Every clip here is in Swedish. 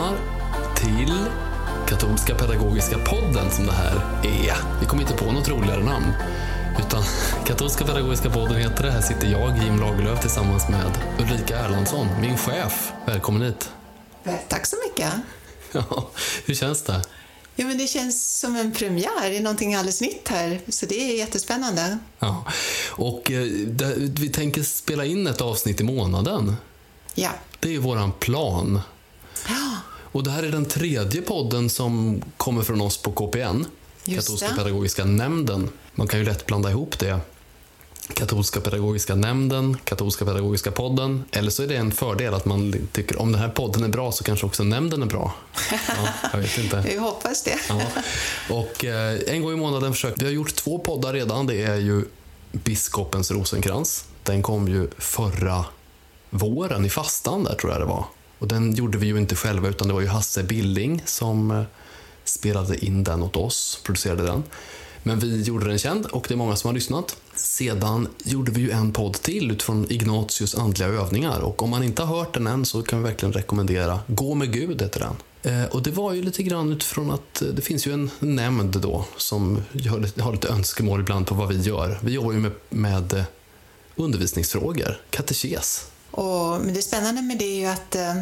Lyssnar till Katolska Pedagogiska Podden som det här är. Vi kom inte på något roligare namn. Utan Katolska Pedagogiska Podden heter det. Här sitter jag, Jim Lagerlöf, tillsammans med Ulrika Erlandsson, min chef. Välkommen hit. Tack så mycket. Ja, hur känns det? Ja, men det känns som en premiär, det är någonting alldeles nytt här, så det är jättespännande. Ja. Och eh, det, vi tänker spela in ett avsnitt i månaden. Ja. Det är våran plan. Ja, Och det här är den tredje podden som kommer från oss på KPN, Just Katolska det. Pedagogiska Nämnden. Man kan ju lätt blanda ihop det. Katolska Pedagogiska Nämnden, Katolska Pedagogiska Podden. Eller så är det en fördel att man tycker om den här podden är bra så kanske också nämnden är bra. Ja, jag vet inte. vi hoppas det. Ja. Och eh, en gång i månaden försöker vi har gjort två poddar redan. Det är ju Biskopens rosenkrans. Den kom ju förra våren i fastan där tror jag det var. Och den gjorde vi ju inte själva utan det var ju Hasse Billing som eh, spelade in den åt oss, producerade den. Men vi gjorde den känd och det är många som har lyssnat. Sedan gjorde vi ju en podd till utifrån Ignatius andliga övningar och om man inte har hört den än så kan vi verkligen rekommendera Gå med Gud heter den. Eh, och det var ju lite grann utifrån att eh, det finns ju en nämnd då som har lite önskemål ibland på vad vi gör. Vi jobbar ju med, med undervisningsfrågor, katekes. Och, men det spännande med det är ju att eh,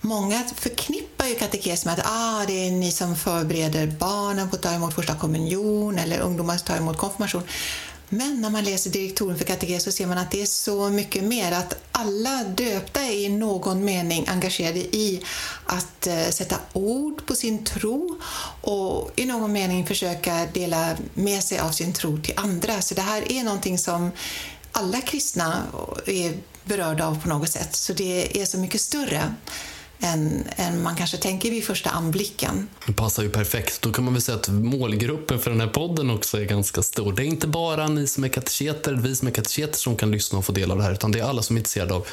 många förknippar ju katekes med att ah, det är ni som förbereder barnen på att ta emot första kommunion eller ungdomar som tar emot konfirmation. Men när man läser direktoren för katekes så ser man att det är så mycket mer. Att alla döpta är i någon mening engagerade i att eh, sätta ord på sin tro och i någon mening försöka dela med sig av sin tro till andra. Så det här är någonting som alla kristna är berörda av på något sätt. Så det är så mycket större än, än man kanske tänker vid första anblicken. Det passar ju perfekt. Då kan man väl säga att målgruppen för den här podden också är ganska stor. Det är inte bara ni som är kateketer, vi som är kateketer som kan lyssna och få del av det här, utan det är alla som är intresserade av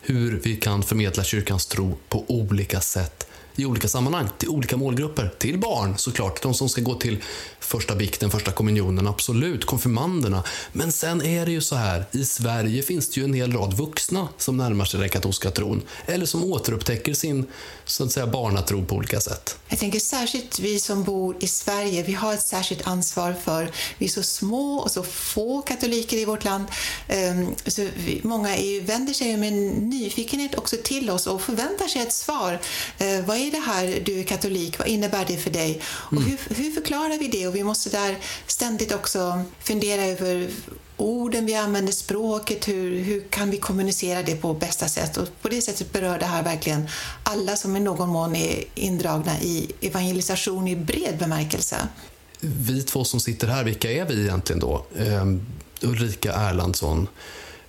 hur vi kan förmedla kyrkans tro på olika sätt i olika sammanhang, till olika målgrupper. Till barn såklart, de som ska gå till första bikten, första kommunionen, absolut, konfirmanderna. Men sen är det ju så här, i Sverige finns det ju en hel rad vuxna som närmar sig den katolska tron, eller som återupptäcker sin så att säga, barnatro på olika sätt. Jag tänker särskilt vi som bor i Sverige, vi har ett särskilt ansvar för, vi är så små och så få katoliker i vårt land. Ehm, så många vänder sig med nyfikenhet också till oss och förväntar sig ett svar. Ehm, vad är det här, du är katolik, vad innebär det för dig? Och hur, hur förklarar vi det? Och vi måste där ständigt också fundera över orden vi använder, språket, hur, hur kan vi kommunicera det på bästa sätt? Och på det sättet berör det här verkligen alla som i någon mån är indragna i evangelisation i bred bemärkelse. vi två som sitter här, vilka är vi egentligen då? Um, Ulrika Erlandsson,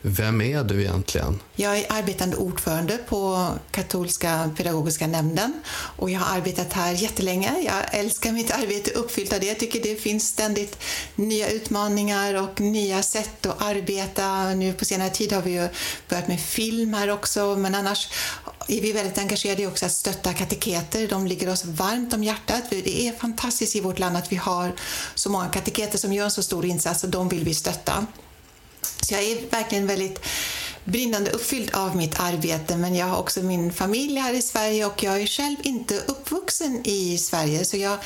vem är du egentligen? Jag är arbetande ordförande på Katolska pedagogiska nämnden och jag har arbetat här jättelänge. Jag älskar mitt arbete, uppfyllt av det. Jag tycker det finns ständigt nya utmaningar och nya sätt att arbeta. Nu på senare tid har vi ju börjat med film här också, men annars är vi väldigt engagerade i också att stötta kateketer. De ligger oss varmt om hjärtat. Det är fantastiskt i vårt land att vi har så många kateketer som gör en så stor insats och de vill vi stötta. Så jag är verkligen väldigt brinnande uppfylld av mitt arbete men jag har också min familj här i Sverige och jag är själv inte uppvuxen i Sverige så jag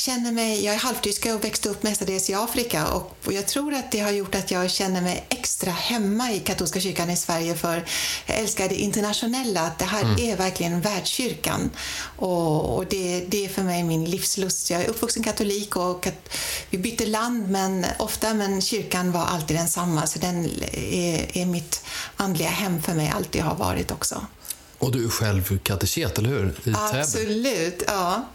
känner mig, jag är halvtyska och växte upp mestadels i Afrika och och jag tror att det har gjort att jag känner mig extra hemma i katolska kyrkan i Sverige för jag älskar det internationella, att det här är verkligen världskyrkan och, och det, det är för mig min livslust. Jag är uppvuxen katolik och kat, vi bytte land men ofta men kyrkan var alltid densamma så den är, är mitt andliga hem för mig, alltid har varit också. Och du är själv kateket, eller hur? I Täby. Absolut, ja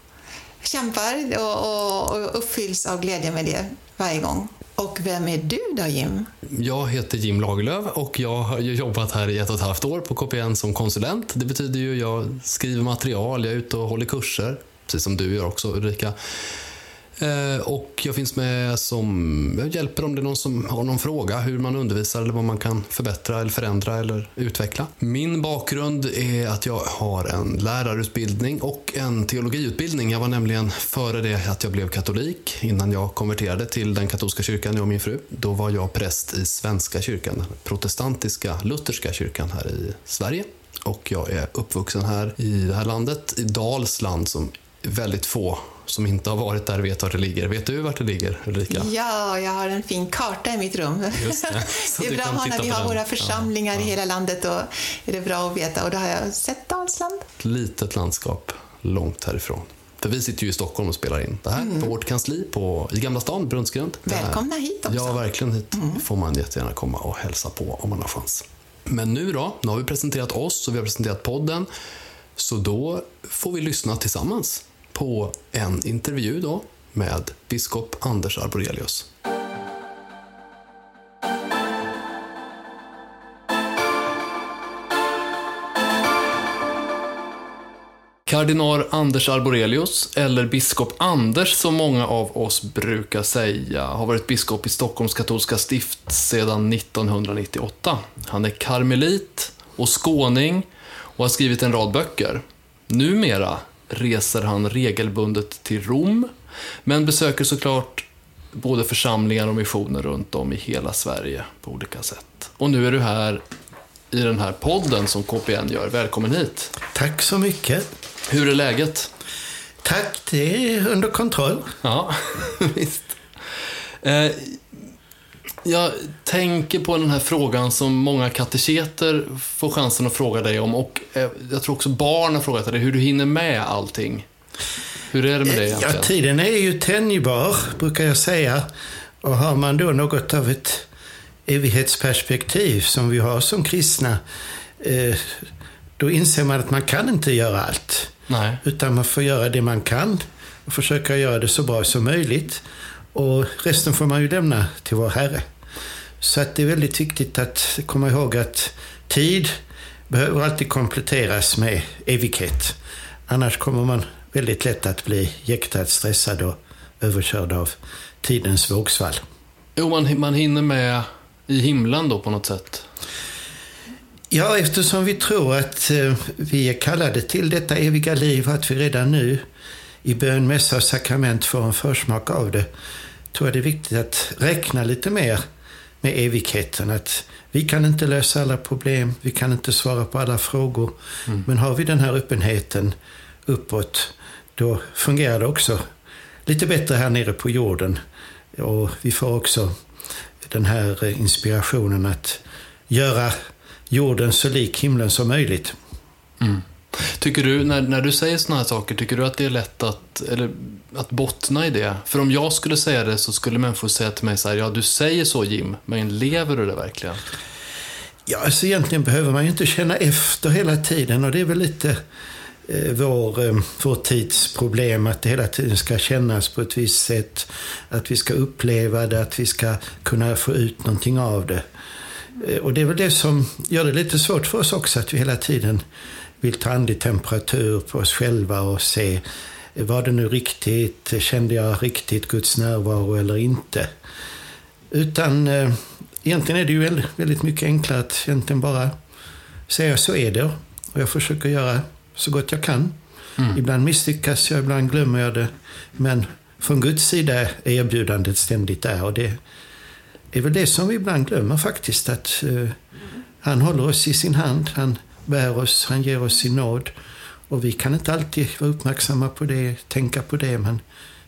kämpar och, och, och uppfylls av glädje med det varje gång. Och vem är du då Jim? Jag heter Jim Lagerlöf och jag har jobbat här i ett och ett halvt år på KPN som konsulent. Det betyder ju att jag skriver material, jag är ute och håller kurser, precis som du gör också Ulrika. Eh, och jag finns med som, jag hjälper om det är någon som har någon fråga hur man undervisar eller vad man kan förbättra eller förändra eller utveckla. Min bakgrund är att jag har en lärarutbildning och en teologiutbildning. Jag var nämligen före det att jag blev katolik, innan jag konverterade till den katolska kyrkan, jag och min fru. Då var jag präst i Svenska kyrkan, protestantiska lutherska kyrkan här i Sverige. Och jag är uppvuxen här i det här landet, i Dalsland som väldigt få som inte har varit där vet var det ligger. Vet du vart det ligger, Ulrika? Ja, jag har en fin karta i mitt rum. Det. det är bra att när vi har våra församlingar ja, ja. i hela landet. Då är det bra att veta. Och då har jag sett Dalsland. Ett litet landskap långt härifrån. För vi sitter ju i Stockholm och spelar in det här mm. på vårt kansli på, i Gamla stan, Brunnsgränd. Välkomna hit också. Ja, verkligen. Hit mm. får man jättegärna komma och hälsa på om man har chans. Men nu då, nu har vi presenterat oss och vi har presenterat podden. Så då får vi lyssna tillsammans på en intervju då med biskop Anders Arborelius. Kardinal Anders Arborelius, eller biskop Anders som många av oss brukar säga, har varit biskop i Stockholms katolska stift sedan 1998. Han är karmelit och skåning och har skrivit en rad böcker. Numera reser han regelbundet till Rom, men besöker såklart både församlingar och missioner runt om i hela Sverige på olika sätt. Och nu är du här i den här podden som KPN gör. Välkommen hit! Tack så mycket! Hur är läget? Tack, det är under kontroll. Ja, visst. Eh, jag tänker på den här frågan som många kateketer får chansen att fråga dig om och eh, jag tror också barn har frågat dig hur du hinner med allting. Hur är det med det egentligen? Ja, tiden är ju tänjbar, brukar jag säga. Och har man då något av ett evighetsperspektiv som vi har som kristna, eh, då inser man att man kan inte göra allt. Nej. Utan man får göra det man kan och försöka göra det så bra som möjligt. Och resten får man ju lämna till vår Herre. Så att det är väldigt viktigt att komma ihåg att tid behöver alltid kompletteras med evighet. Annars kommer man väldigt lätt att bli jäktad, stressad och överkörd av tidens vågsvall. Jo, man, man hinner med i himlen då på något sätt? Ja, eftersom vi tror att eh, vi är kallade till detta eviga liv, att vi redan nu i bön, mässa och sakrament får en försmak av det, tror jag det är viktigt att räkna lite mer med evigheten. Att vi kan inte lösa alla problem, vi kan inte svara på alla frågor. Mm. Men har vi den här öppenheten uppåt, då fungerar det också lite bättre här nere på jorden. Och vi får också den här inspirationen att göra jorden så lik himlen som möjligt. Mm. Tycker du, när, när du säger sådana här saker, tycker du att det är lätt att, eller, att bottna i det? För om jag skulle säga det så skulle människor säga till mig så här, ja du säger så Jim, men lever du det verkligen? Ja, alltså egentligen behöver man ju inte känna efter hela tiden och det är väl lite eh, vår, eh, vår tids problem att det hela tiden ska kännas på ett visst sätt. Att vi ska uppleva det, att vi ska kunna få ut någonting av det. Eh, och det är väl det som gör det lite svårt för oss också, att vi hela tiden vill ta andlig temperatur på oss själva och se var det nu riktigt, kände jag riktigt Guds närvaro eller inte? Utan eh, egentligen är det ju väldigt mycket enklare att egentligen bara säga så är det. Och jag försöker göra så gott jag kan. Mm. Ibland misslyckas jag, ibland glömmer jag det. Men från Guds sida är erbjudandet ständigt där. Och det är väl det som vi ibland glömmer faktiskt. Att uh, han håller oss i sin hand. Han bär oss, han ger oss sin nåd. Och vi kan inte alltid vara uppmärksamma på det, tänka på det, men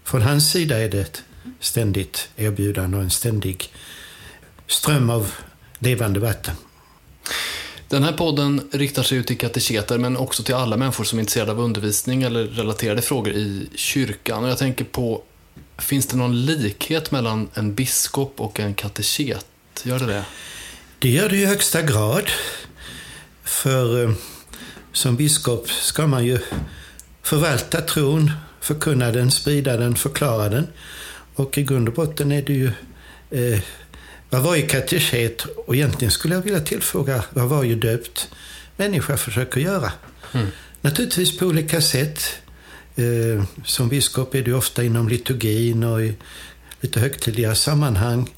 från hans sida är det ett ständigt erbjudande och en ständig ström av levande vatten. Den här podden riktar sig ut till kateketer men också till alla människor som är intresserade av undervisning eller relaterade frågor i kyrkan. Och jag tänker på, finns det någon likhet mellan en biskop och en kateket? Gör det det? Det gör det i högsta grad. För eh, som biskop ska man ju förvalta tron, förkunna den, sprida den, förklara den. Och i grund och botten är det ju eh, vad varje kateket, och egentligen skulle jag vilja tillfråga vad varje döpt människa försöker göra. Mm. Naturligtvis på olika sätt. Eh, som biskop är du ofta inom liturgin och i lite högtidliga sammanhang.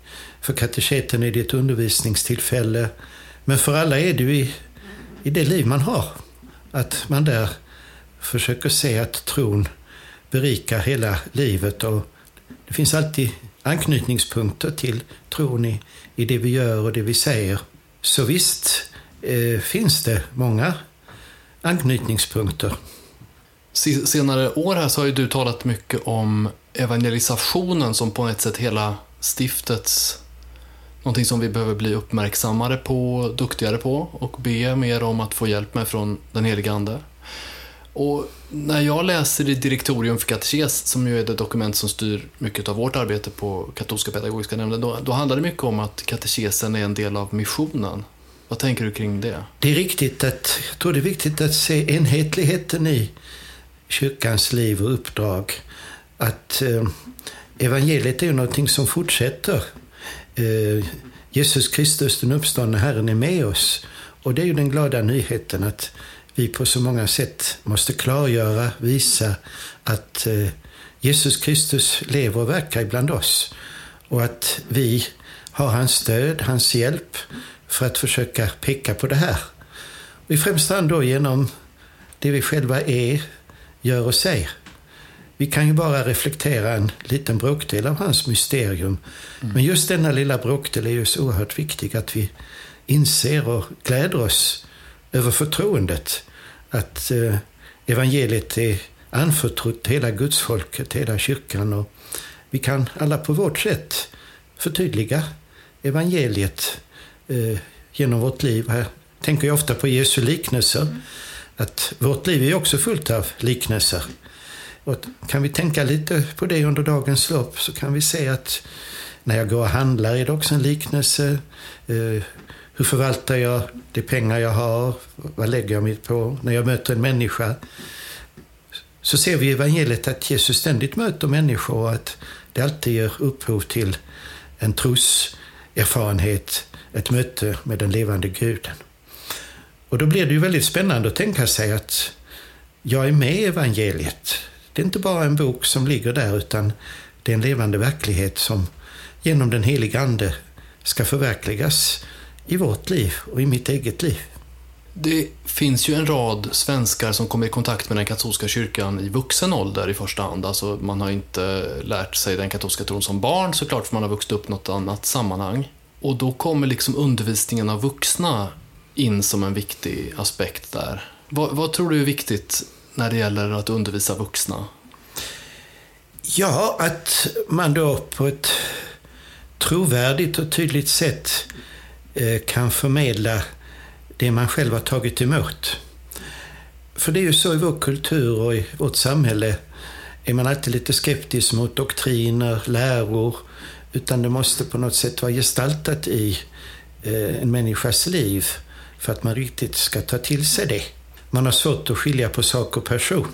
För kateketen är det ett undervisningstillfälle. Men för alla är det ju i, i det liv man har. Att man där försöker se att tron berikar hela livet. Och det finns alltid anknytningspunkter till tron i, i det vi gör och det vi säger. Så visst eh, finns det många anknytningspunkter. Senare år här så har ju du talat mycket om evangelisationen som på ett sätt hela stiftets någonting som vi behöver bli uppmärksammare på, duktigare på och be mer om att få hjälp med från den helige Ande. Och när jag läser i Direktorium för katekes, som ju är det dokument som styr mycket av vårt arbete på Katolska pedagogiska nämnden, då, då handlar det mycket om att katekesen är en del av missionen. Vad tänker du kring det? Det är riktigt att, jag tror det är viktigt att se enhetligheten i kyrkans liv och uppdrag. Att eh, evangeliet är någonting som fortsätter. Eh, Jesus Kristus, den uppståndne Herren, är med oss. Och det är ju den glada nyheten att vi på så många sätt måste klargöra, visa att eh, Jesus Kristus lever och verkar ibland oss. Och att vi har hans stöd, hans hjälp för att försöka peka på det här. Och I främsta hand då genom det vi själva är, gör och säger. Vi kan ju bara reflektera en liten bråkdel av hans mysterium. Mm. Men just denna lilla bråkdel är ju så oerhört viktig att vi inser och gläder oss över förtroendet att eh, evangeliet är anförtrott hela gudsfolket, hela kyrkan. Och vi kan alla på vårt sätt förtydliga evangeliet eh, genom vårt liv. Här tänker jag ofta på Jesu liknelser. Mm. Att vårt liv är också fullt av liknelser. Och kan vi tänka lite på det under dagens lopp så kan vi se att när jag går och handlar är det också en liknelse. Eh, hur förvaltar jag de pengar jag har? Vad lägger jag mig på? När jag möter en människa så ser vi i evangeliet att Jesus ständigt möter människor och att det alltid ger upphov till en troserfarenhet, ett möte med den levande guden. Och då blir det ju väldigt spännande att tänka sig att jag är med i evangeliet. Det är inte bara en bok som ligger där utan det är en levande verklighet som genom den helige Ande ska förverkligas i vårt liv och i mitt eget liv. Det finns ju en rad svenskar som kommer i kontakt med den katolska kyrkan i vuxen ålder i första hand. Alltså man har inte lärt sig den katolska tron som barn såklart för man har vuxit upp i något annat sammanhang. Och då kommer liksom undervisningen av vuxna in som en viktig aspekt där. Vad, vad tror du är viktigt när det gäller att undervisa vuxna? Ja, att man då på ett trovärdigt och tydligt sätt eh, kan förmedla det man själv har tagit emot. För det är ju så i vår kultur och i vårt samhälle är man alltid lite skeptisk mot doktriner, läror, utan det måste på något sätt vara gestaltat i eh, en människas liv för att man riktigt ska ta till sig det. Man har svårt att skilja på sak och person.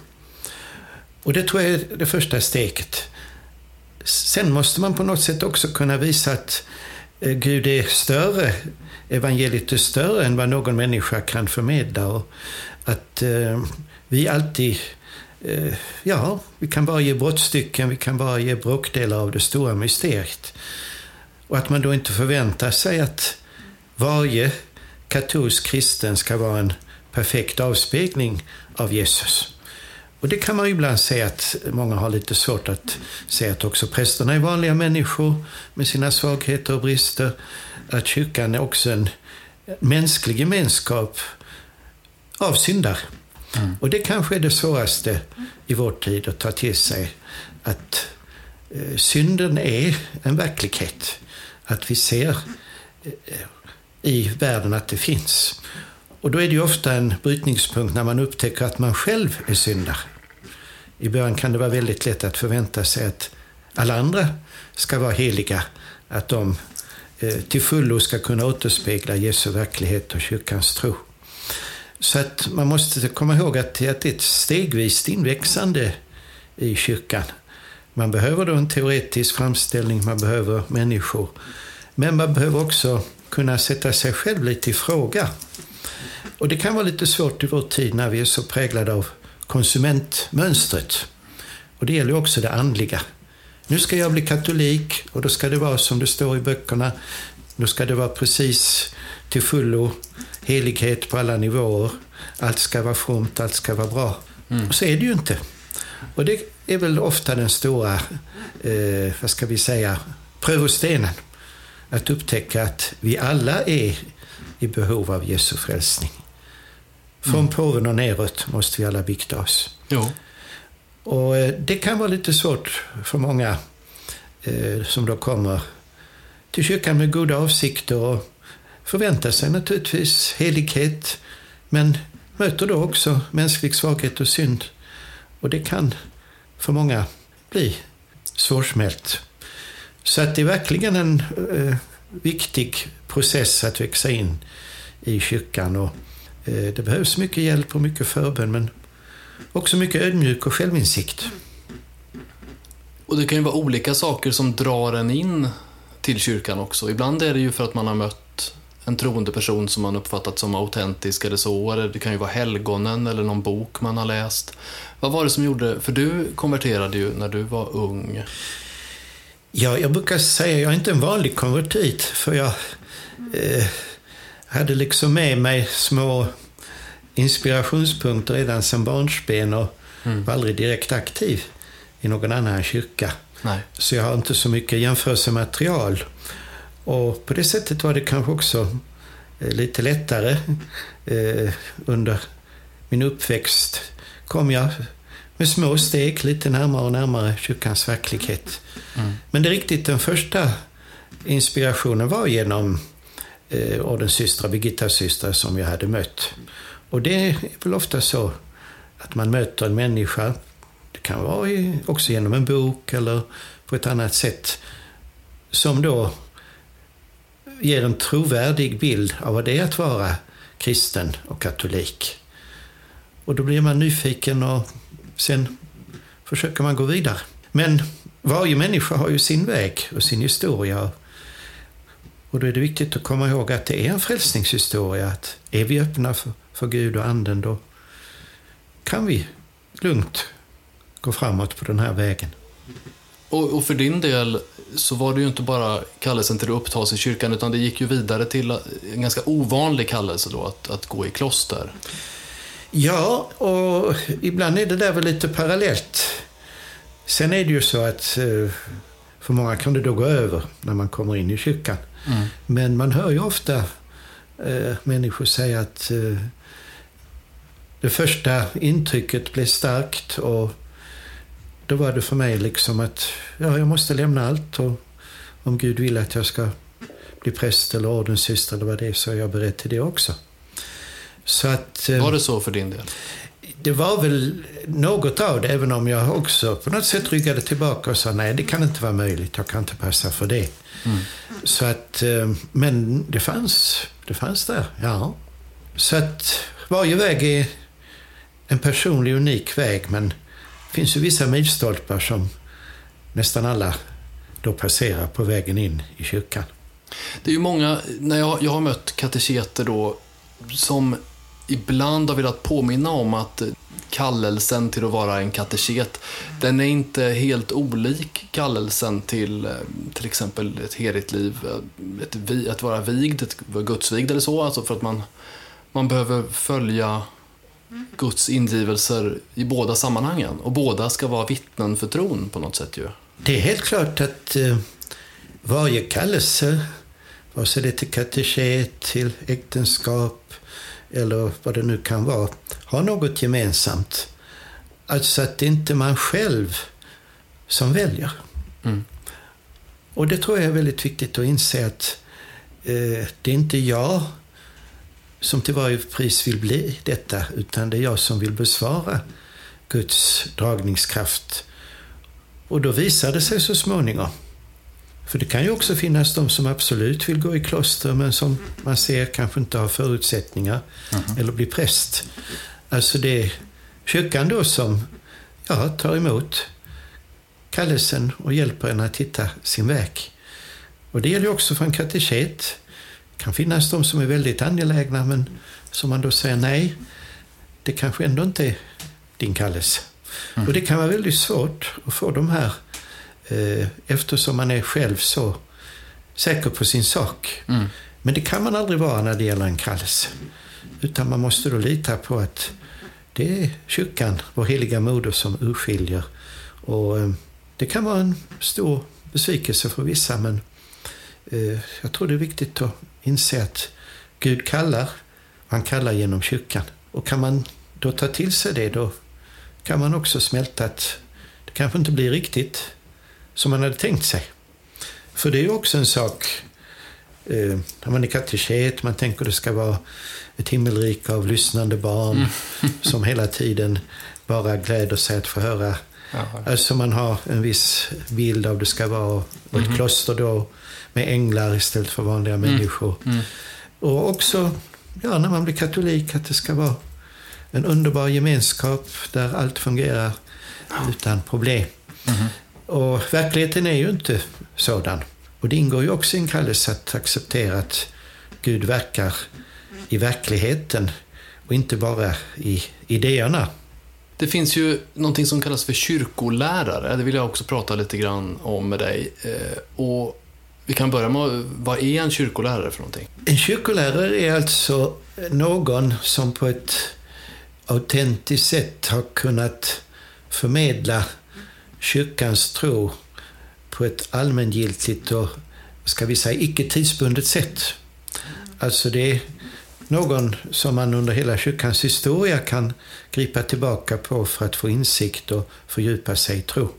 Och det tror jag är det första steget. Sen måste man på något sätt också kunna visa att eh, Gud är större, evangeliet är större än vad någon människa kan förmedla. Och att eh, vi alltid, eh, ja, vi kan bara ge brottstycken, vi kan bara ge bråkdelar av det stora mysteriet. Och att man då inte förväntar sig att varje katolsk kristen ska vara en perfekt avspegling av Jesus. Och det kan man ju ibland säga att många har lite svårt att se att också prästerna är vanliga människor med sina svagheter och brister. Att kyrkan är också en mänsklig gemenskap av syndare. Mm. Och det kanske är det svåraste i vår tid att ta till sig. Att eh, synden är en verklighet. Att vi ser eh, i världen att det finns. Och då är det ju ofta en brytningspunkt när man upptäcker att man själv är syndare. I början kan det vara väldigt lätt att förvänta sig att alla andra ska vara heliga. Att de eh, till fullo ska kunna återspegla Jesu verklighet och kyrkans tro. Så att man måste komma ihåg att det är ett stegvis inväxande i kyrkan. Man behöver då en teoretisk framställning, man behöver människor. Men man behöver också kunna sätta sig själv lite i fråga. Och det kan vara lite svårt i vår tid när vi är så präglade av konsumentmönstret. Och det gäller också det andliga. Nu ska jag bli katolik och då ska det vara som det står i böckerna. Då ska det vara precis till fullo helighet på alla nivåer. Allt ska vara fromt, allt ska vara bra. Mm. Och så är det ju inte. Och det är väl ofta den stora, eh, vad ska vi säga, prövostenen. Att upptäcka att vi alla är i behov av Jesu frälsning. Från mm. påven och neråt måste vi alla vikta oss. Jo. Och eh, det kan vara lite svårt för många eh, som då kommer till kyrkan med goda avsikter och förväntar sig naturligtvis helighet, men möter då också mänsklig svaghet och synd. Och det kan för många bli svårsmält. Så att det är verkligen en eh, viktig process att växa in i kyrkan. Och, det behövs mycket hjälp och mycket förbön, men också mycket ödmjuk och självinsikt. Och det kan ju vara olika saker som drar en in till kyrkan också. Ibland är det ju för att man har mött en troende person som man uppfattat som autentisk eller så. Eller det kan ju vara helgonen eller någon bok man har läst. Vad var det som gjorde, för du konverterade ju när du var ung. Ja, jag brukar säga, jag är inte en vanlig konvertit. För jag eh, hade liksom med mig små inspirationspunkter redan som barnsben och mm. var aldrig direkt aktiv i någon annan kyrka. Nej. Så jag har inte så mycket jämförelsematerial. Och på det sättet var det kanske också eh, lite lättare. Eh, under min uppväxt kom jag med små steg lite närmare och närmare kyrkans verklighet. Mm. Men det är riktigt, den första inspirationen var genom Eh, av den systra, Birgittas systrar som jag hade mött. Och det är väl ofta så att man möter en människa, det kan vara också genom en bok eller på ett annat sätt, som då ger en trovärdig bild av vad det är att vara kristen och katolik. Och då blir man nyfiken och sen försöker man gå vidare. Men varje människa har ju sin väg och sin historia. Och då är det viktigt att komma ihåg att det är en frälsningshistoria. Att är vi öppna för, för Gud och Anden, då kan vi lugnt gå framåt på den här vägen. Och, och, för din del så var det ju inte bara kallelsen till att upptas i kyrkan, utan det gick ju vidare till en ganska ovanlig kallelse då, att, att gå i kloster. Ja, och ibland är det där väl lite parallellt. Sen är det ju så att eh, för många kan det då gå över när man kommer in i kyrkan. Mm. Men man hör ju ofta eh, människor säga att eh, det första intrycket blev starkt och då var det för mig liksom att ja, jag måste lämna allt och om Gud vill att jag ska bli präst eller ordenssyster eller vad det är så är jag beredd till det också. Så att, eh, var det så för din del? Det var väl något av det, även om jag också på något sätt ryggade tillbaka och sa nej, det kan inte vara möjligt, jag kan inte passa för det. Mm. Så att, eh, men det fanns, det fanns där, ja. Så att varje väg är en personlig, unik väg, men det finns ju vissa milstolpar som nästan alla då passerar på vägen in i kyrkan. Det är ju många, när jag, jag har mött kateketer då, som ibland har velat påminna om att eh, kallelsen till att vara en kateket, den är inte helt olik kallelsen till eh, till exempel ett heligt liv, eh, ett, att vara vigd, ett gudsvigd eller så, alltså för att man, man behöver följa Guds ingivelser i båda sammanhangen och båda ska vara vittnen för tron på något sätt ju. Det är helt klart att eh, varje kallelse, vare sig det är till kateket, till äktenskap, eller vad det nu kan vara, har något gemensamt. Alltså att det inte är man själv som väljer. Mm. Och det tror jag är väldigt viktigt att inse att eh, det är inte jag som till varje pris vill bli detta, utan det är jag som vill besvara Guds dragningskraft. Och då visar det sig så småningom för det kan ju också finnas de som absolut vill gå i kloster men som man ser kanske inte har förutsättningar mm. eller bli präst. Alltså det är kyrkan då som ja, tar emot kallelsen och hjälper en att hitta sin väg. Och det gäller också för en kateket. Det kan finnas de som är väldigt angelägna men som man då säger nej, det kanske ändå inte är din kallelse. Mm. Och det kan vara väldigt svårt att få de här eftersom man är själv så säker på sin sak. Mm. Men det kan man aldrig vara när det gäller en kallelse. Utan man måste då lita på att det är kyrkan, vår heliga moder, som urskiljer. Och eh, det kan vara en stor besvikelse för vissa men eh, jag tror det är viktigt att inse att Gud kallar, han kallar genom kyrkan. Och kan man då ta till sig det då kan man också smälta att det kanske inte blir riktigt som man hade tänkt sig. För det är ju också en sak, eh, när man är kateket, man tänker det ska vara ett himmelrike av lyssnande barn mm. som hela tiden bara gläder sig att få höra. Jaha. Alltså man har en viss bild av det ska vara och ett mm. kloster då med änglar istället för vanliga mm. människor. Mm. Och också ja, när man blir katolik att det ska vara en underbar gemenskap där allt fungerar utan problem. Mm. Och verkligheten är ju inte sådan. Och det ingår ju också i en kallelse att acceptera att Gud verkar i verkligheten och inte bara i idéerna. Det finns ju någonting som kallas för kyrkolärare. Det vill jag också prata lite grann om med dig. Eh, och vi kan börja med, vad är en kyrkolärare för någonting? En kyrkolärare är alltså någon som på ett autentiskt sätt har kunnat förmedla kyrkans tro på ett allmängiltigt och, ska vi säga, icke tidsbundet sätt. Alltså det är någon som man under hela kyrkans historia kan gripa tillbaka på för att få insikt och fördjupa sig i tro.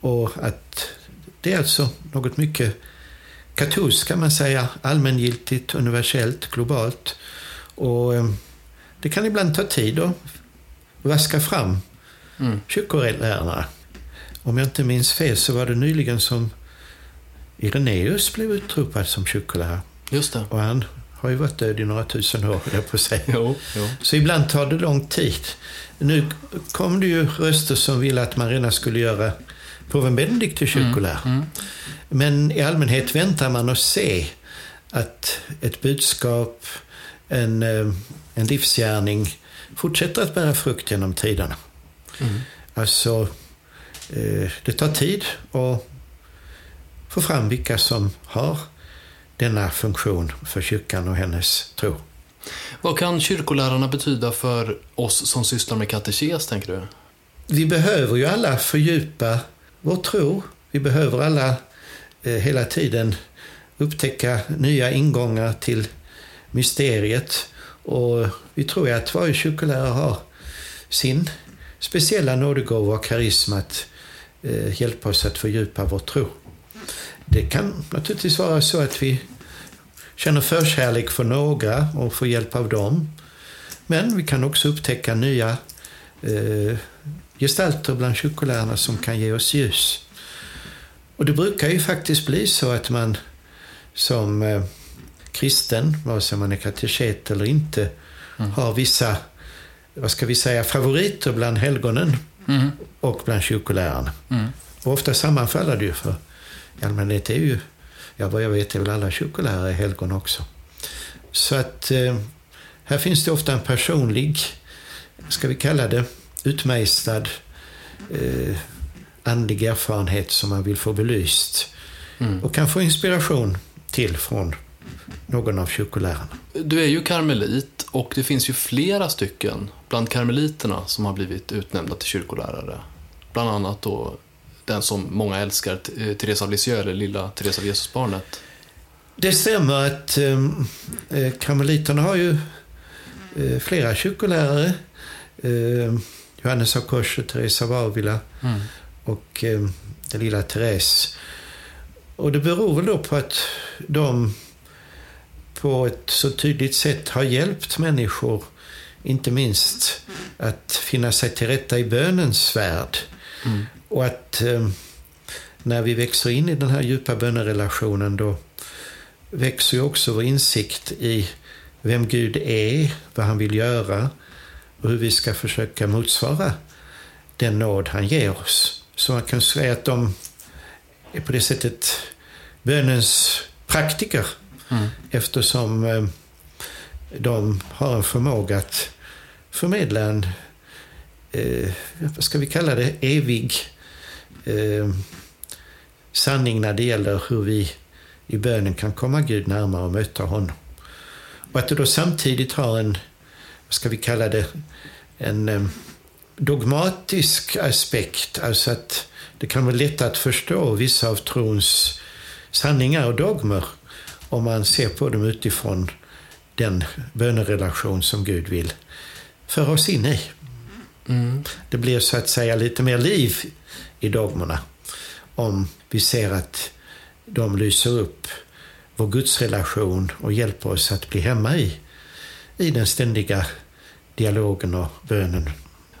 Och att det är alltså något mycket katolskt kan man säga, allmängiltigt, universellt, globalt. Och eh, det kan ibland ta tid att vaska fram mm. kyrkolärarna. Om jag inte minns fel så var det nyligen som Ireneus blev utropad som kyrkolärare. Just det. Och han har ju varit död i några tusen år, jag på säga. Jo, jo. Så ibland tar det lång tid. Nu kom det ju röster som ville att man redan skulle göra påven Benedikt till kyrkolärare. Mm, mm. Men i allmänhet väntar man och se att ett budskap, en, eh, en livsgärning fortsätter att bära frukt genom tiderna. Mm. Alltså, det tar tid att få fram vilka som har denna funktion för kyrkan och hennes tro. Vad kan kyrkolärarna betyda för oss som sysslar med katekes, tänker du? Vi behöver ju alla fördjupa vår tro. Vi behöver alla eh, hela tiden upptäcka nya ingångar till mysteriet. Och vi tror att varje kyrkolärare har sin speciella nådegåva och karisma att eh, hjälpa oss att fördjupa vår tro. Det kan naturligtvis vara så att vi känner förkärlek för några och får hjälp av dem. Men vi kan också upptäcka nya eh, gestalter bland kyrkolärarna som kan ge oss ljus. Och det brukar ju faktiskt bli så att man som eh, kristen, vare sig man är kateket eller inte, mm. har vissa, vad ska vi säga, favoriter bland helgonen mm. och bland kyrkolärarna. Mm. Och ofta sammanfaller det ju för i allmänhet är ju, ja vad jag vet är väl alla kyrkolärare helgon också. Så att eh, här finns det ofta en personlig, ska vi kalla det, utmejslad eh, andlig erfarenhet som man vill få belyst. Mm. Och kan få inspiration till från någon av kyrkolärarna. Du är ju karmelit och det finns ju flera stycken bland karmeliterna som har blivit utnämnda till kyrkolärare. Bland annat då den som många älskar, eh, Teresa av Lisieux, eller lilla Teresa av Jesusbarnet. Det stämmer att ehm, eh, karmeliterna har ju eh, flera kyrkolärare. Eh, Johannes av Korset, Teresa av Avila mm. och eh, den lilla Therese. Och det beror väl då på att de på ett så tydligt sätt har hjälpt människor, inte minst att finna sig till rätta i bönens värld. Mm. Och att eh, när vi växer in i den här djupa bönerelationen då växer ju också vår insikt i vem Gud är, vad han vill göra och hur vi ska försöka motsvara den nåd han ger oss. Så man kan säga att de är på det sättet bönens praktiker. Mm. Eftersom eh, de har en förmåga att förmedla en, eh, vad ska vi kalla det, evig eh, sanning när det gäller hur vi i bönen kan komma Gud närmare och möta honom. Och att det då samtidigt har en, vad ska vi kalla det, en eh, dogmatisk aspekt. Alltså att det kan vara lätt att förstå vissa av trons sanningar och dogmer om man ser på dem utifrån den bönerelation som Gud vill föra oss in i. Mm. Det blir så att säga lite mer liv i dogmerna om vi ser att de lyser upp vår gudsrelation och hjälper oss att bli hemma i, i den ständiga dialogen och bönen.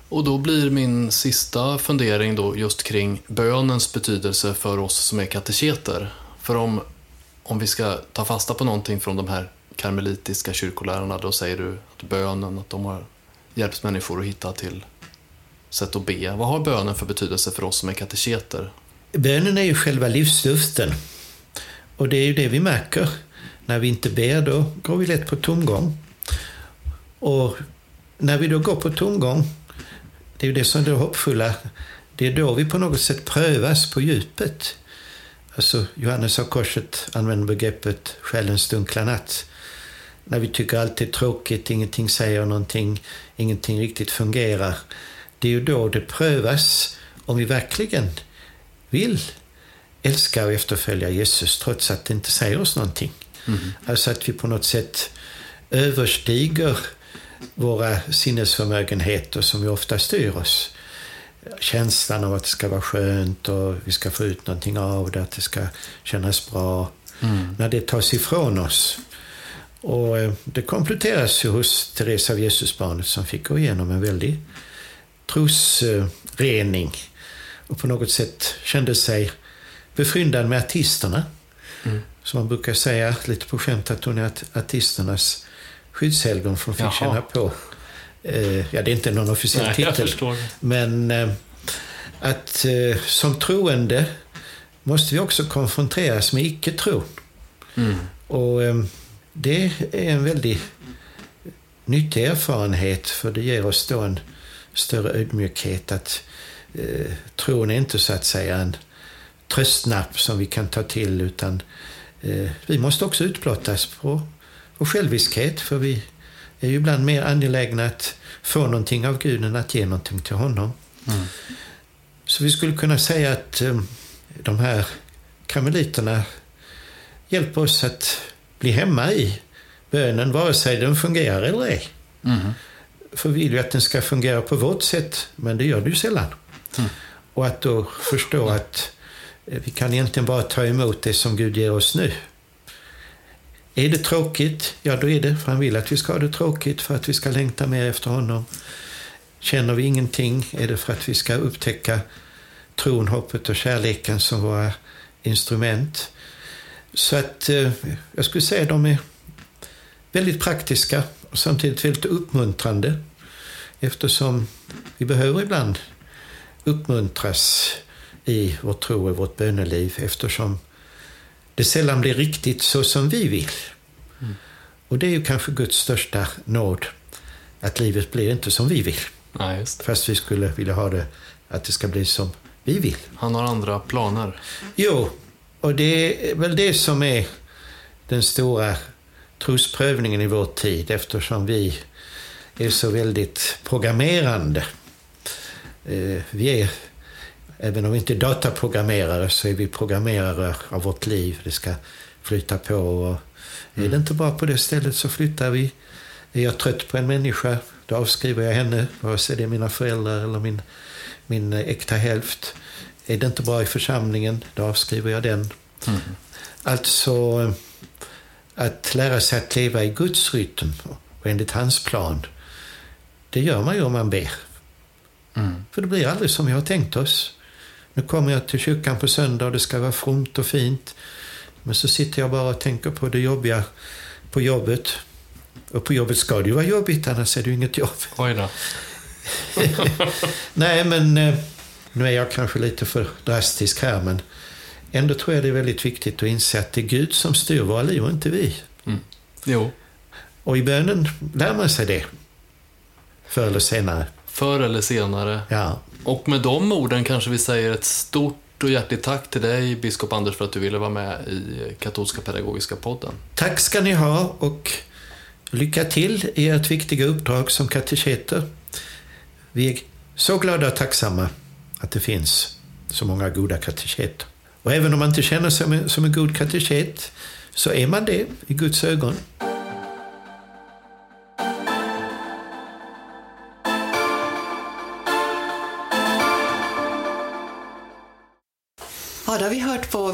Och då blir min sista fundering då just kring bönens betydelse för oss som är kateketer. För om, om vi ska ta fasta på någonting från de här karmelitiska kyrkolärarna, då säger du att bönen, att de har hjälpt människor att hitta till sätt att be. Vad har bönen för betydelse för oss som är kateketer? Bönen är ju själva livsluften. Och det är ju det vi märker. När vi inte ber, då går vi lätt på tomgång. Och när vi då går på tomgång, det är ju det som är det hoppfulla, det är då vi på något sätt prövas på djupet. Alltså Johannes av Korset använder begreppet själens dunkla natt. När vi tycker allt är tråkigt, ingenting säger någonting, ingenting riktigt fungerar. Det är ju då det prövas om vi verkligen vill älska och efterfölja Jesus trots att det inte säger oss någonting. Mm. Alltså att vi på något sätt överstiger våra sinnesförmögenheter som ju ofta styr oss. Känslan av att det ska vara skönt och vi ska få ut någonting av det, att det ska kännas bra. Mm. När det tas ifrån oss. Och eh, det kompletteras ju hos Teresa av Jesusbarnet som fick gå igenom en väldig trosrening. Och på något sätt kände sig befryndad med artisterna. Mm. Som man brukar säga lite på skämt att hon är artisternas skyddshelgon för hon fick Jaha. känna på. Eh, ja, det är inte någon officiell Nej, titel. Men eh, att eh, som troende måste vi också konfronteras med icke-tron. Mm. Och det är en väldigt nyttig erfarenhet för det ger oss då en större ödmjukhet att eh, tron är inte så att säga en tröstnapp som vi kan ta till utan eh, vi måste också utblottas på vår själviskhet för vi är ju ibland mer angelägna att få någonting av Gud än att ge någonting till honom. Mm. Så vi skulle kunna säga att eh, de här karmeliterna hjälper oss att bli hemma i bönen, vare sig den fungerar eller ej. Mm. För vi vill ju att den ska fungera på vårt sätt, men det gör det ju sällan. Mm. Och att då förstå att eh, vi kan egentligen bara ta emot det som Gud ger oss nu. Är det tråkigt? Ja, då är det. För han vill att vi ska ha det tråkigt för att vi ska längta mer efter honom. Känner vi ingenting är det för att vi ska upptäcka tron, hoppet och kärleken som våra instrument. Så att eh, jag skulle säga att de är väldigt praktiska och samtidigt väldigt uppmuntrande. Eftersom vi behöver ibland uppmuntras i vår tro och vårt böneliv eftersom det sällan blir riktigt så som vi vill. Mm. Och det är ju kanske Guds största nåd, att livet blir inte som vi vill. Ja, Fast vi skulle vilja ha det, att det ska bli som vi vill. Han har andra planer. Jo, och det är väl det som är den stora trosprövningen i vår tid eftersom vi är så väldigt programmerande. Eh, vi är, även om vi inte är dataprogrammerare, så är vi programmerare av vårt liv. Det ska flytta på och är det mm. inte bra på det stället så flyttar vi. Är jag trött på en människa, då avskriver jag henne, vare sig det är mina föräldrar eller min, min äkta hälft. Är det inte bra i församlingen, då avskriver jag den. Mm. Alltså, att lära sig att leva i Guds rytm och enligt hans plan, det gör man ju om man ber. Mm. För det blir aldrig som vi har tänkt oss. Nu kommer jag till kyrkan på söndag och det ska vara fromt och fint. Men så sitter jag bara och tänker på det jobbiga på jobbet. Och på jobbet ska det ju vara jobbigt, annars är det ju inget jobb. Oj då. Nej, men eh, nu är jag kanske lite för drastisk här, men ändå tror jag det är väldigt viktigt att inse att det är Gud som styr våra liv och inte vi. Jo. Och i bönen lär man sig det. Förr eller senare. Förr eller senare. Ja. Och med de orden kanske vi säger ett stort och hjärtligt tack till dig, biskop Anders, för att du ville vara med i Katolska Pedagogiska podden. Tack ska ni ha och lycka till i ert viktiga uppdrag som kateketer. Vi är så glada och tacksamma att det finns så många goda kateketer. Och även om man inte känner sig som en, som en god kateket så är man det i Guds ögon.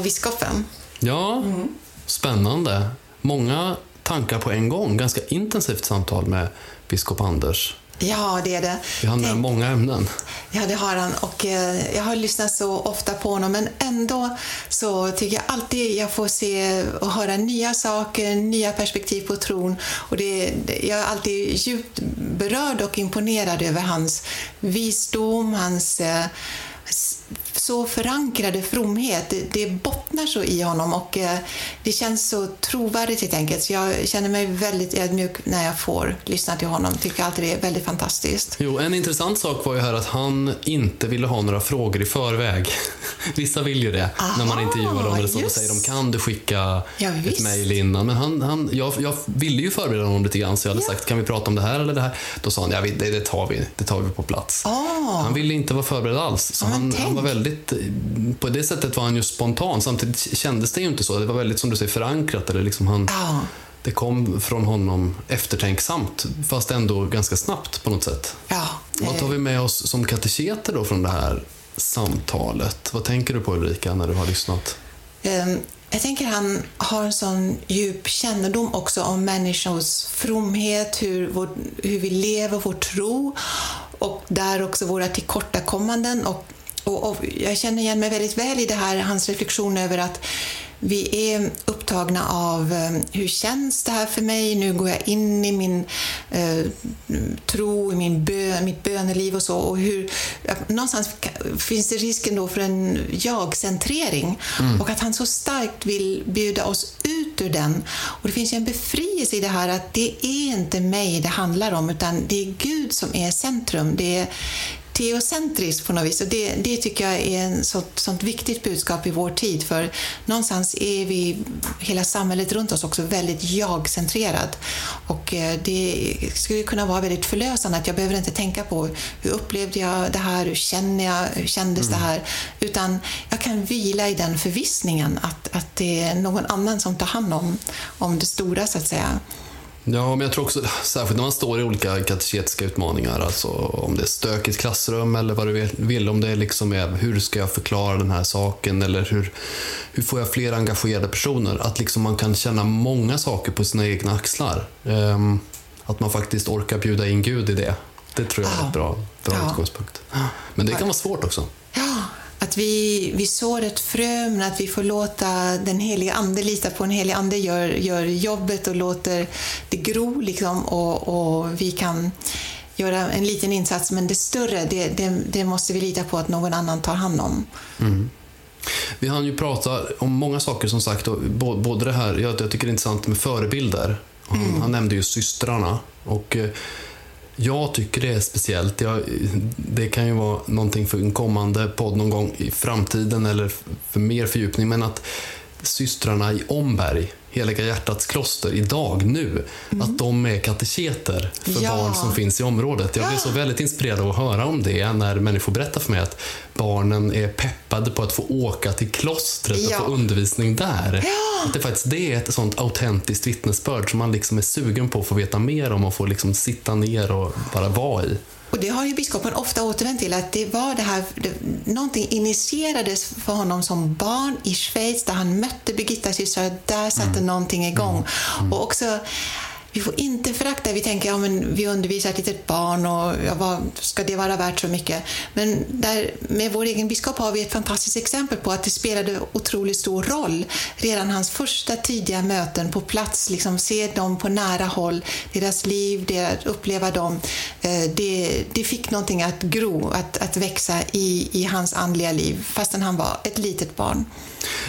Biskopen. Ja, spännande. Många tankar på en gång. Ganska intensivt samtal med biskop Anders. Ja, det är det. Vi hann med Tänk- många ämnen. Ja, det har han. Och eh, jag har lyssnat så ofta på honom, men ändå så tycker jag alltid jag får se och höra nya saker, nya perspektiv på tron. Och det, jag är alltid djupt berörd och imponerad över hans visdom, hans eh, så förankrade fromhet. Det, det bottnar så i honom och eh, det känns så trovärdigt helt enkelt. Så jag känner mig väldigt ödmjuk när jag får lyssna till honom. Tycker alltid det är väldigt fantastiskt. Jo, en intressant sak var ju här att han inte ville ha några frågor i förväg. Vissa vill ju det när man Aha, intervjuar dem. Eller så, just. säger de kan du skicka Ja, ett mejl innan. Men han, han, jag, jag ville ju förbereda honom lite grann så jag hade Ja. sagt kan vi prata om det här eller det här. Då sa han ja, det, det, tar vi, det tar vi på plats. Ah. Han ville inte vara förberedd alls. Så Ja, han, han var väldigt, på det sättet var han ju spontan. Samtidigt kändes det ju inte så. Det var väldigt som du säger förankrat. Eller liksom han, Ja. Det kom från honom eftertänksamt fast ändå ganska snabbt på något sätt. Ja, Vad tar vi med oss som kateketer då från det här samtalet? Vad tänker du på Ulrika när du har lyssnat? Ehm, Jag tänker han har en sån djup kännedom också om människors fromhet, hur, vår, hur vi lever, vår tro och där också våra tillkortakommanden. Och, och, och jag känner igen mig väldigt väl i det här, hans reflektion över att vi är upptagna av eh, hur känns det här för mig? Nu går jag in i min eh, tro, i min bön, mitt böneliv och så. Och hur, någonstans finns det risken då för en jag-centrering och att han så starkt vill bjuda oss ut ur den. Och det finns ju en befrielse i det här att det är inte mig det handlar om utan det är Gud som är centrum. Det är, teocentriskt på något vis. Och det, det tycker jag är en sånt, sånt viktigt budskap i vår tid. För någonstans är vi, hela samhället runt oss också väldigt jag-centrerat. Och eh, det skulle kunna vara väldigt förlösande att jag behöver inte tänka på hur upplevde jag det här, hur känner jag, hur kändes det här? Utan jag kan vila i den förvissningen att, att det är någon annan som tar hand om, om det stora så att säga. Ja, men jag tror också, särskilt när man står i olika kateketiska utmaningar, alltså om det är stökigt klassrum eller vad du vill- om det liksom är hur ska jag förklara den här saken eller hur, hur får jag fler engagerade personer? Att liksom man kan känna många saker på sina egna axlar. Ehm, att man faktiskt orkar bjuda in Gud i det. Det tror jag är ett bra, bra Ja. utgångspunkt. Men det kan vara svårt också. Att vi, vi sår ett frö, men att vi får låta den heliga Ande lita på en helig Ande gör, gör jobbet och låter det gro liksom och, och vi kan göra en liten insats, men det större, det, det, det måste vi lita på att någon annan tar hand om. Vi hann ju prata om många saker som sagt. Och både det här, jag, jag tycker det är intressant med förebilder. Han, han nämnde ju systrarna. Och eh, jag tycker det är speciellt. Jag, det kan ju vara någonting för en kommande podd någon gång i framtiden eller för mer fördjupning. Men att systrarna i Omberg, Heliga Hjärtats kloster, idag, nu, att de är kateketer för Ja. barn som finns i området. Jag blev så väldigt inspirerad av att höra om det när människor berättar för mig att barnen är peppade på att få åka till klostret Ja. och få undervisning där. Ja. Att det faktiskt det är ett sånt autentiskt vittnesbörd som man liksom är sugen på att få veta mer om och få liksom sitta ner och bara vara i. Och det har ju biskopen ofta återvänt till, att det var det här, det, någonting initierades för honom som barn i Schweiz där han mötte Birgittas systrar, där satte någonting igång. Och också vi får inte förakta, vi tänker ja, men vi undervisar ett litet barn och ja, vad ska det vara värt så mycket? Men där, med vår egen biskop har vi ett fantastiskt exempel på att det spelade otroligt stor roll. Redan hans första tidiga möten på plats, liksom se dem på nära håll, deras liv, deras, uppleva dem. Eh, det, det fick någonting att gro, att, att växa i, i hans andliga liv, fastän han var ett litet barn.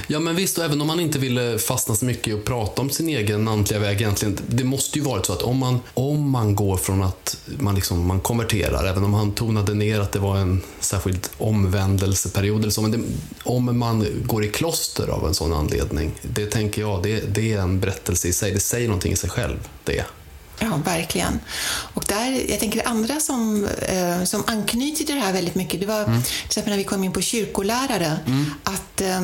Ja, men visst, och även om man inte ville fastna så mycket och prata om sin egen andliga väg egentligen. Det måste ju varit så att om man, om man går från att man, liksom, man konverterar, även om han tonade ner att det var en särskild omvändelseperiod eller så, men det, om man går i kloster av en sån anledning, det tänker jag, det, det är en berättelse i sig. Det säger någonting i sig själv, det. Ja, verkligen. Och där, jag tänker andra som, eh, som anknyter till det här väldigt mycket, det var mm. till exempel när vi kom in på kyrkolärare, mm. att eh,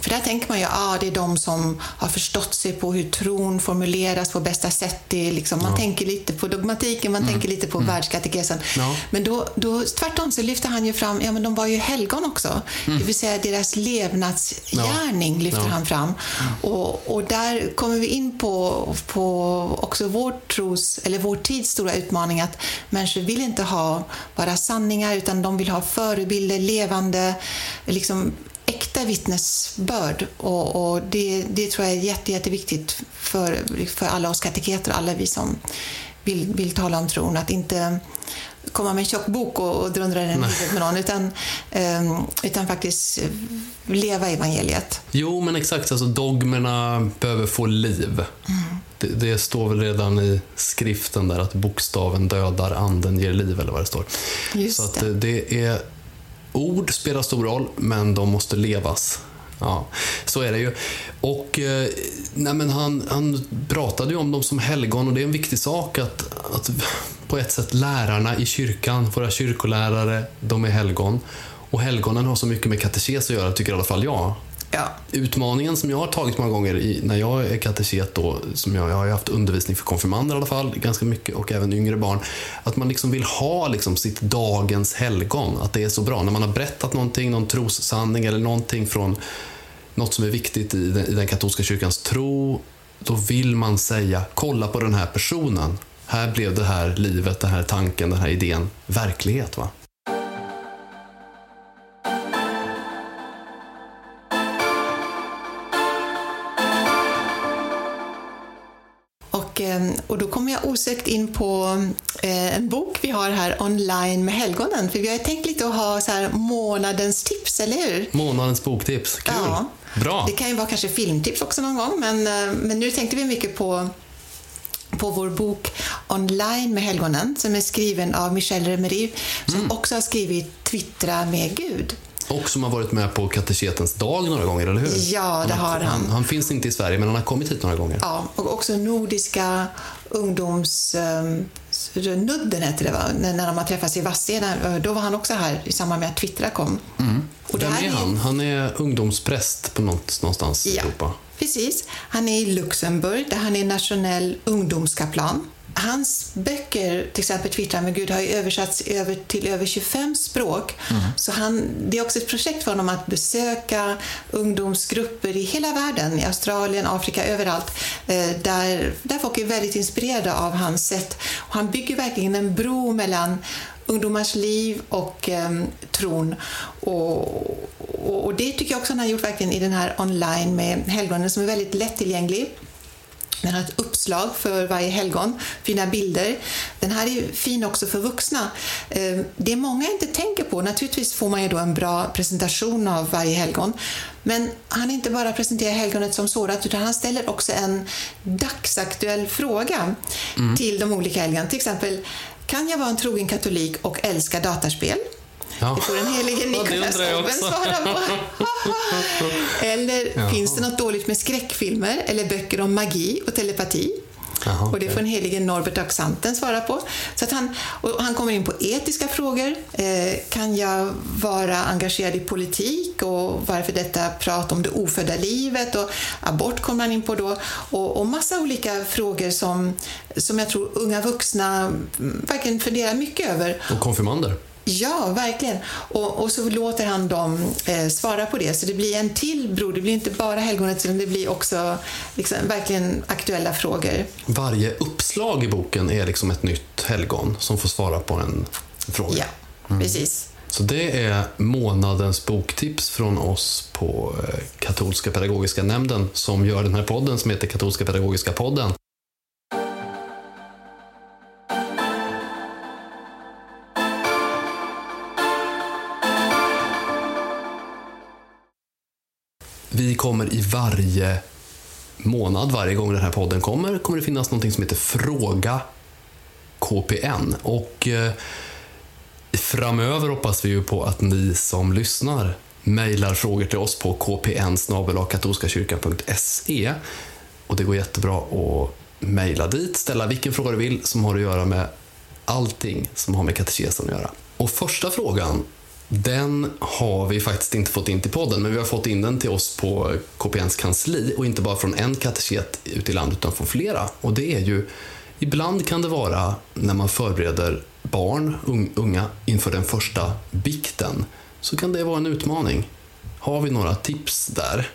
för där tänker man ju att ah, det är de som har förstått sig på hur tron formuleras på bästa sätt. Det liksom, man ja. tänker lite på dogmatiken, man mm. tänker lite på mm. världskatekesen. Ja. Men då, då, tvärtom så lyfter han ju fram, ja men de var ju helgon också. Mm. Det vill säga deras levnadsgärning ja. lyfter han fram. Och, och där kommer vi in på, på också vår tros, eller vår tids stora utmaning att människor vill inte ha bara sanningar utan de vill ha förebilder, levande, liksom äkta vittnesbörd. Och, och det, det, tror jag är jätte, jätteviktigt för, för alla oss kateketer, alla vi som vill, vill tala om tron. Att inte komma med en tjock bok och, och dundra den huvudet med någon, utan, um, utan faktiskt leva evangeliet. Jo, men exakt. Alltså, dogmerna behöver få liv. Mm. Det, det, står väl redan i skriften där att bokstaven dödar, anden ger liv, eller vad det står. Just Så att det. det är ord spelar stor roll, men de måste levas. Ja, så är det ju. Och eh, nej men han, han pratade ju om dem som helgon och det är en viktig sak att, att på ett sätt lärarna i kyrkan, våra kyrkolärare, de är helgon. Och helgonen har så mycket med katekes att göra, tycker i alla fall jag. Ja. Utmaningen som jag har tagit många gånger i, när jag är kateket, då, som jag, jag har haft undervisning för konfirmander i alla fall, ganska mycket, och även yngre barn, att man liksom vill ha liksom sitt dagens helgon. Att det är så bra. När man har berättat någonting, någon trossanning eller någonting från något som är viktigt i den, i den katolska kyrkans tro, då vill man säga, kolla på den här personen. Här blev det här livet, den här tanken, den här idén verklighet. va? Och då kommer jag osökt in på eh, en bok vi har här online med helgonen. För vi har tänkt lite att ha så här månadens tips, eller hur? Månadens boktips, kul! Ja. Bra! Det kan ju vara kanske filmtips också någon gång, men, eh, men nu tänkte vi mycket på på vår bok Online med helgonen som är skriven av Michel Remeriv som mm. också har skrivit Twittra med Gud. Och som har varit med på kateketens dag några gånger, eller hur? Ja, det har han. han. Han finns inte i Sverige, men han har kommit hit några gånger. Ja, och också Nordiska ungdomsnudden um, hette det, va? när de har träffats i Vadstena. Då var han också här i samband med att Twittra kom. Mm. Och Vem är han? Han är ungdomspräst på något, någonstans i Europa. Precis. Han är i Luxemburg, där han är nationell ungdomskaplan. Hans böcker, till exempel Twittrar med Gud, har ju översatts över, till över 25 språk. Mm. Så han, det är också ett projekt för honom att besöka ungdomsgrupper i hela världen, i Australien, Afrika, överallt, eh, där, där folk är väldigt inspirerade av hans sätt. Och han bygger verkligen en bro mellan ungdomars liv och eh, tron. Och, och, och, det tycker jag också han har gjort verkligen i den här online med helgonen som är väldigt lättillgänglig. Den har ett uppslag för varje helgon, fina bilder. Den här är fin också för vuxna. Eh, det många inte tänker på, naturligtvis får man ju då en bra presentation av varje helgon, men han inte bara presenterar helgonet som sådant, utan han ställer också en dagsaktuell fråga mm. till de olika helgonen. Till exempel, kan jag vara en trogen katolik och älska dataspel? Ja. Det får den helige Nikolas ja, Obben svara på. eller ja. finns det något dåligt med skräckfilmer eller böcker om magi och telepati? Aha, okay. Och det får den helige Norbert Axanten svara på. Så att han, och han kommer in på etiska frågor. Eh, kan jag vara engagerad i politik och varför detta prat om det ofödda livet? Och abort kommer han in på då. Och, och massa olika frågor som, som jag tror unga vuxna verkligen funderar mycket över. Och konfirmander. Ja, verkligen. Och, och så låter han dem eh, svara på det. Så det blir en till bro. Det blir inte bara helgonet, utan det blir också liksom, verkligen aktuella frågor. Varje uppslag i boken är liksom ett nytt helgon som får svara på en fråga. Ja, mm. precis. Så det är månadens boktips från oss på eh, Katolska pedagogiska nämnden som gör den här podden som heter Katolska pedagogiska podden. Vi kommer i varje månad, varje gång den här podden kommer, kommer det finnas något som heter Fråga KPN. Och eh, framöver hoppas vi ju på att ni som lyssnar mejlar frågor till oss på kpn katolskakyrkan.se och det går jättebra att mejla dit, ställa vilken fråga du vill som har att göra med allting som har med katekesen att göra. Och första frågan den har vi faktiskt inte fått in till podden, men vi har fått in den till oss på KPNs kansli och inte bara från en kateket ute i landet utan från flera. Och det är ju, ibland kan det vara när man förbereder barn, unga, inför den första bikten, så kan det vara en utmaning. Har vi några tips där?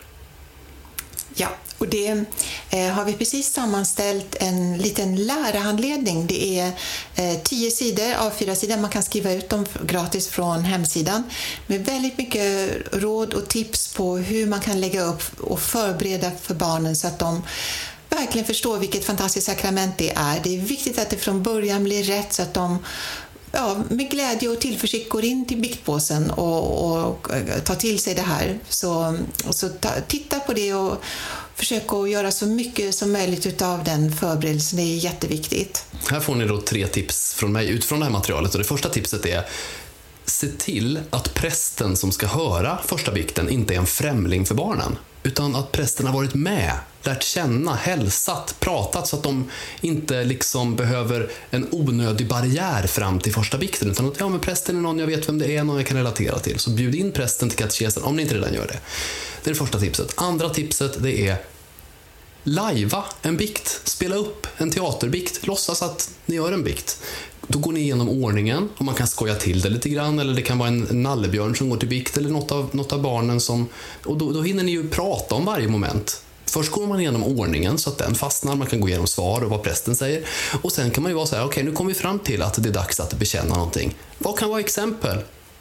Ja, och det eh, har vi precis sammanställt en liten lärarhandledning. Det är eh, tio sidor av fyra sidor. Man kan skriva ut dem gratis från hemsidan med väldigt mycket råd och tips på hur man kan lägga upp och förbereda för barnen så att de verkligen förstår vilket fantastiskt sakrament det är. Det är viktigt att det från början blir rätt så att de ja, med glädje och tillförsikt går in till biktpåsen och, och eh, tar till sig det här. Så, så ta, titta på det och försök att göra så mycket som möjligt av den förberedelsen. Det är jätteviktigt. Här får ni då tre tips från mig utifrån det här materialet. Och det första tipset är se till att prästen som ska höra första bikten inte är en främling för barnen. Utan att prästen har varit med, lärt känna, hälsat, pratat så att de inte liksom behöver en onödig barriär fram till första bikten. Utan att ja, men prästen är någon jag vet vem det är, någon jag kan relatera till. Så bjud in prästen till katekesen om ni inte redan gör det. Det är det första tipset. Andra tipset det är lajva en bikt. Spela upp en teaterbikt. Låtsas att ni gör en bikt. Då går ni igenom ordningen och man kan skoja till det lite grann eller det kan vara en nallebjörn som går till vikt eller något av, något av barnen som... Och då, då hinner ni ju prata om varje moment. Först går man igenom ordningen så att den fastnar, man kan gå igenom svar och vad prästen säger. Och sen kan man ju vara så här, okej okay, nu kommer vi fram till att det är dags att bekänna någonting. Vad kan vara exempel?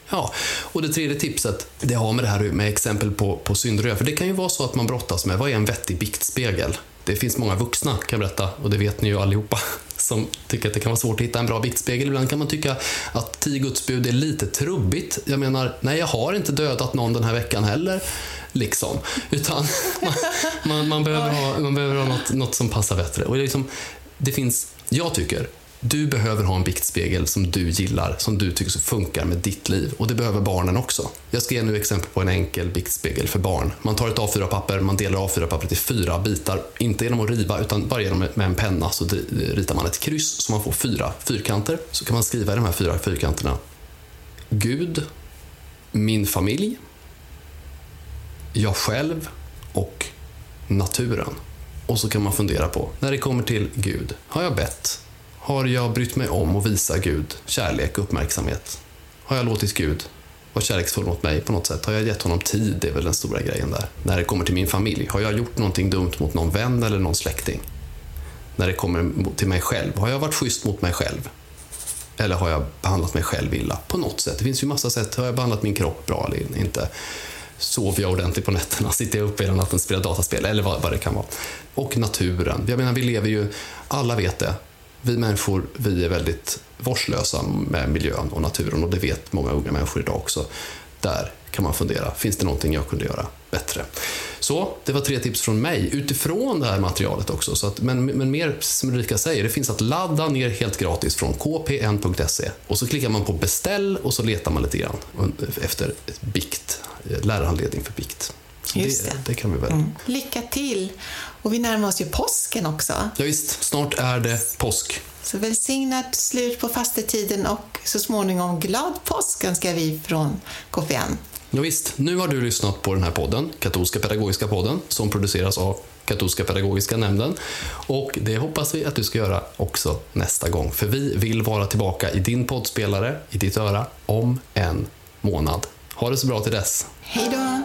Ja, och det tredje tipset, det har med det här med exempel på, på synder För det kan ju vara så att man brottas med, vad är en vettig biktspegel? Det finns många vuxna, kan jag berätta, och det vet ni ju allihopa, som tycker att det kan vara svårt att hitta en bra biktspegel. Ibland kan man tycka att tio gudsbud är lite trubbigt. Jag menar, nej, jag har inte dödat någon den här veckan heller. Liksom. Utan man, man, man behöver ha, man behöver ha något, något som passar bättre. Och det, liksom, det finns, jag tycker, du behöver ha en biktspegel som du gillar, som du tycker funkar med ditt liv. Och det behöver barnen också. Jag ska ge nu exempel på en enkel biktspegel för barn. Man tar ett A4-papper, man delar A4-pappret i fyra bitar. Inte genom att riva, utan bara genom med en penna så ritar man ett kryss så man får fyra fyrkanter. Så kan man skriva i de här fyra fyrkanterna. Gud, min familj, jag själv och naturen. Och så kan man fundera på, när det kommer till Gud, har jag bett? Har jag brytt mig om att visa Gud kärlek och uppmärksamhet? Har jag låtit Gud vara kärleksfull mot mig på något sätt? Har jag gett honom tid? Det är väl den stora grejen där. När det kommer till min familj, har jag gjort någonting dumt mot någon vän eller någon släkting? När det kommer till mig själv, har jag varit schysst mot mig själv? Eller har jag behandlat mig själv illa? På något sätt. Det finns ju massa sätt. Har jag behandlat min kropp bra eller inte? Sover jag ordentligt på nätterna? Sitter jag uppe hela natten och spelar dataspel? Eller vad, vad det kan vara. Och naturen. Jag menar, vi lever ju, alla vet det, vi människor vi är väldigt vårdslösa med miljön och naturen och det vet många unga människor idag också. Där kan man fundera, finns det någonting jag kunde göra bättre? Så, det var tre tips från mig utifrån det här materialet också. Så att, men, men mer som Ulrika säger, det finns att ladda ner helt gratis från kpn.se och så klickar man på beställ och så letar man lite grann efter bikt, lärarhandledning för bikt. Det. det. det kan vi väl. Mm. Lycka till! Och vi närmar oss ju påsken också. Ja, visst, snart är det påsk. Så välsignat slut på fastetiden och så småningom glad påsk önskar vi från KPN. Ja, visst, nu har du lyssnat på den här podden, Katolska pedagogiska podden, som produceras av katolska pedagogiska nämnden. Och det hoppas vi att du ska göra också nästa gång. För vi vill vara tillbaka i din poddspelare, i ditt öra, om en månad. Ha det så bra till dess. Hej då!